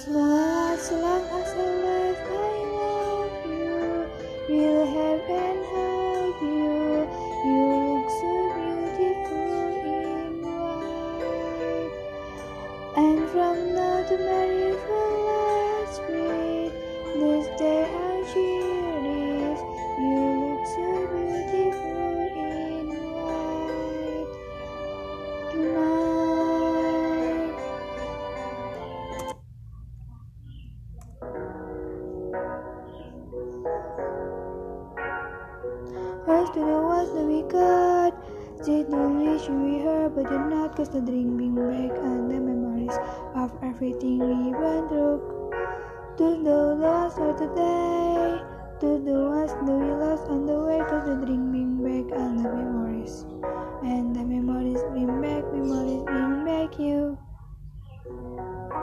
As long as I live, I love you. Will have and hug you. You look so beautiful in white. And from now to marry Here's to the ones that we got. Say the wish we heard, but did not, cause the drink being back and the memories of everything we went through. To the lost for today, to the ones that we lost on the way, cause the drink being back and the memories. And the memories bring back, memories bring.